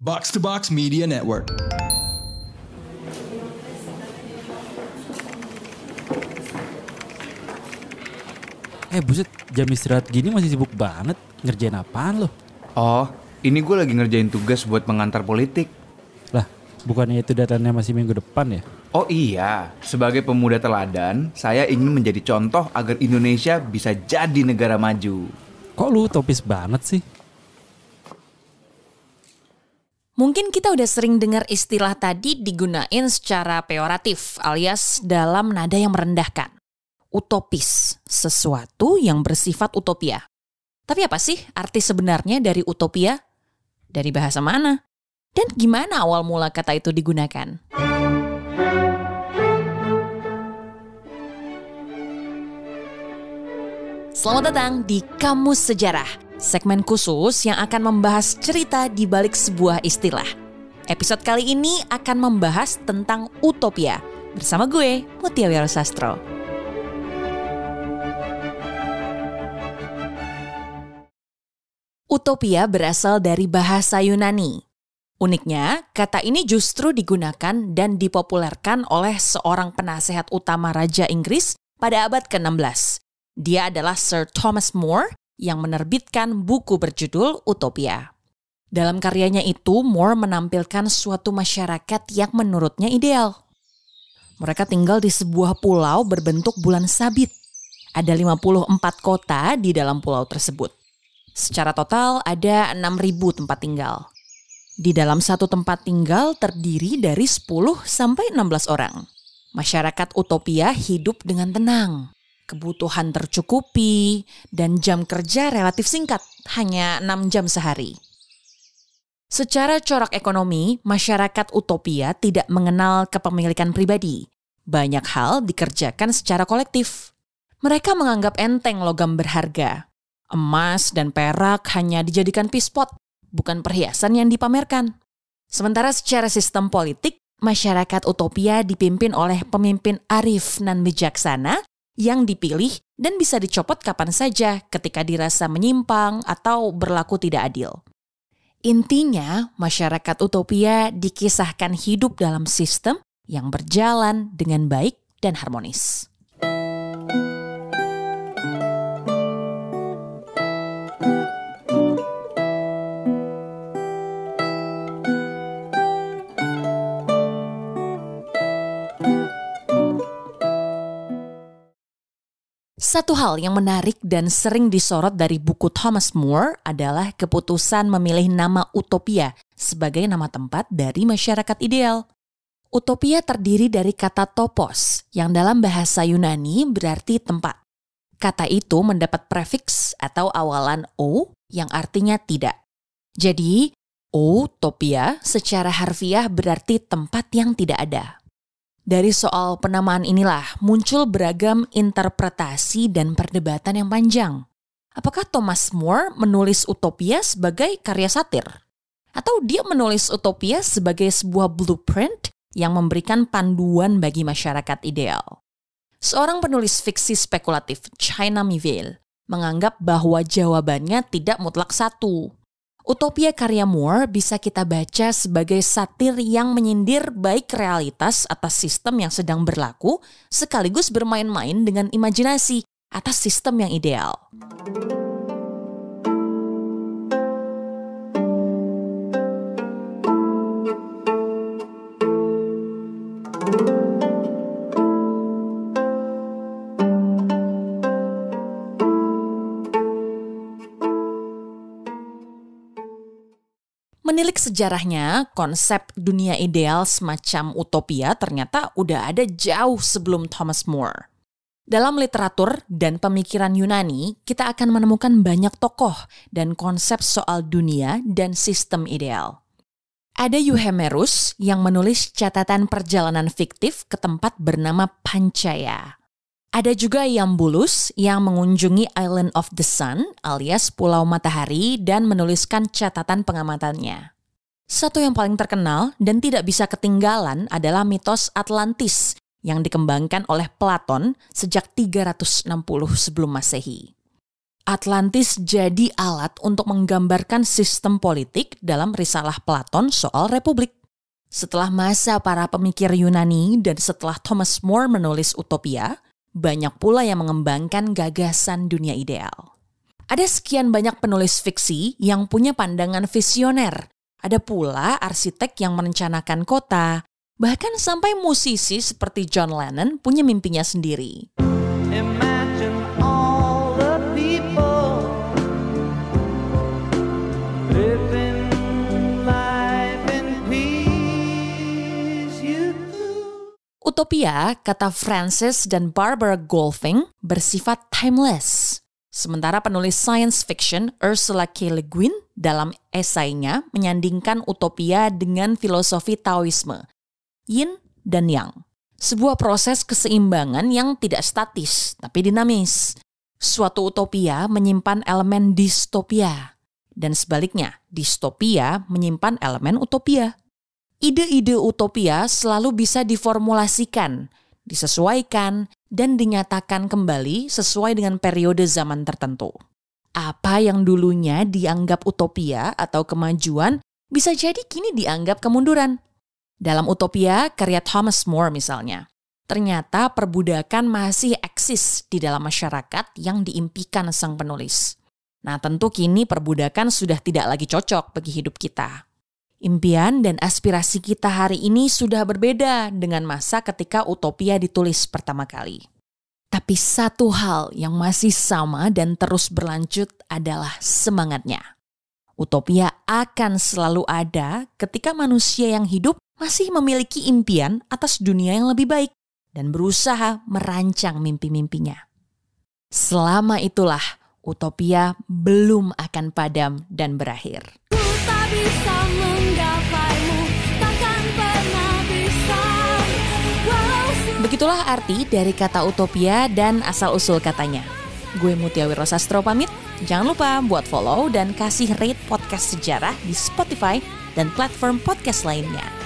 Box to Box Media Network. Eh buset, jam istirahat gini masih sibuk banget. Ngerjain apaan lo? Oh, ini gue lagi ngerjain tugas buat pengantar politik. Lah, bukannya itu datanya masih minggu depan ya? Oh iya, sebagai pemuda teladan, saya ingin menjadi contoh agar Indonesia bisa jadi negara maju. Kok lu topis banget sih? Mungkin kita udah sering dengar istilah tadi digunain secara peoratif alias dalam nada yang merendahkan. Utopis, sesuatu yang bersifat utopia. Tapi apa sih arti sebenarnya dari utopia? Dari bahasa mana? Dan gimana awal mula kata itu digunakan? Selamat datang di Kamus Sejarah, segmen khusus yang akan membahas cerita di balik sebuah istilah. Episode kali ini akan membahas tentang utopia bersama gue, Mutia Sastro. Utopia berasal dari bahasa Yunani. Uniknya, kata ini justru digunakan dan dipopulerkan oleh seorang penasehat utama Raja Inggris pada abad ke-16. Dia adalah Sir Thomas More yang menerbitkan buku berjudul Utopia. Dalam karyanya itu, More menampilkan suatu masyarakat yang menurutnya ideal. Mereka tinggal di sebuah pulau berbentuk bulan sabit. Ada 54 kota di dalam pulau tersebut. Secara total ada 6.000 tempat tinggal. Di dalam satu tempat tinggal terdiri dari 10 sampai 16 orang. Masyarakat utopia hidup dengan tenang. Kebutuhan tercukupi dan jam kerja relatif singkat, hanya 6 jam sehari. Secara corak ekonomi, masyarakat utopia tidak mengenal kepemilikan pribadi. Banyak hal dikerjakan secara kolektif. Mereka menganggap enteng logam berharga. Emas dan perak hanya dijadikan pispot, bukan perhiasan yang dipamerkan. Sementara secara sistem politik, masyarakat utopia dipimpin oleh pemimpin arif dan bijaksana yang dipilih dan bisa dicopot kapan saja ketika dirasa menyimpang atau berlaku tidak adil. Intinya, masyarakat utopia dikisahkan hidup dalam sistem yang berjalan dengan baik dan harmonis. Satu hal yang menarik dan sering disorot dari buku Thomas More adalah keputusan memilih nama Utopia sebagai nama tempat dari masyarakat ideal. Utopia terdiri dari kata topos yang dalam bahasa Yunani berarti tempat. Kata itu mendapat prefiks atau awalan o yang artinya tidak. Jadi, utopia secara harfiah berarti tempat yang tidak ada. Dari soal penamaan inilah muncul beragam interpretasi dan perdebatan yang panjang. Apakah Thomas More menulis Utopia sebagai karya satir? Atau dia menulis Utopia sebagai sebuah blueprint yang memberikan panduan bagi masyarakat ideal? Seorang penulis fiksi spekulatif, China Mieville, menganggap bahwa jawabannya tidak mutlak satu. Utopia karya Moore bisa kita baca sebagai satir yang menyindir baik realitas atas sistem yang sedang berlaku, sekaligus bermain-main dengan imajinasi atas sistem yang ideal. Menilik sejarahnya, konsep dunia ideal semacam utopia ternyata udah ada jauh sebelum Thomas More. Dalam literatur dan pemikiran Yunani, kita akan menemukan banyak tokoh dan konsep soal dunia dan sistem ideal. Ada Euhemerus yang menulis catatan perjalanan fiktif ke tempat bernama Pancaya. Ada juga Yambulus yang mengunjungi Island of the Sun alias Pulau Matahari dan menuliskan catatan pengamatannya. Satu yang paling terkenal dan tidak bisa ketinggalan adalah mitos Atlantis yang dikembangkan oleh Platon sejak 360 sebelum Masehi. Atlantis jadi alat untuk menggambarkan sistem politik dalam risalah Platon soal republik. Setelah masa para pemikir Yunani dan setelah Thomas More menulis Utopia, banyak pula yang mengembangkan gagasan dunia ideal. Ada sekian banyak penulis fiksi yang punya pandangan visioner. Ada pula arsitek yang merencanakan kota, bahkan sampai musisi seperti John Lennon punya mimpinya sendiri. Imagine Utopia, kata Francis dan Barbara Goldfing, bersifat timeless. Sementara penulis science fiction Ursula K. Le Guin dalam esainya menyandingkan utopia dengan filosofi Taoisme, yin dan yang. Sebuah proses keseimbangan yang tidak statis, tapi dinamis. Suatu utopia menyimpan elemen distopia. Dan sebaliknya, distopia menyimpan elemen utopia. Ide-ide utopia selalu bisa diformulasikan, disesuaikan, dan dinyatakan kembali sesuai dengan periode zaman tertentu. Apa yang dulunya dianggap utopia atau kemajuan bisa jadi kini dianggap kemunduran. Dalam Utopia, karya Thomas More misalnya, ternyata perbudakan masih eksis di dalam masyarakat yang diimpikan sang penulis. Nah, tentu kini perbudakan sudah tidak lagi cocok bagi hidup kita. Impian dan aspirasi kita hari ini sudah berbeda dengan masa ketika Utopia ditulis pertama kali. Tapi satu hal yang masih sama dan terus berlanjut adalah semangatnya. Utopia akan selalu ada ketika manusia yang hidup masih memiliki impian atas dunia yang lebih baik dan berusaha merancang mimpi-mimpinya. Selama itulah utopia belum akan padam dan berakhir. Begitulah arti dari kata utopia dan asal-usul katanya. Gue Mutiawi Rosastro pamit. Jangan lupa buat follow dan kasih rate podcast sejarah di Spotify dan platform podcast lainnya.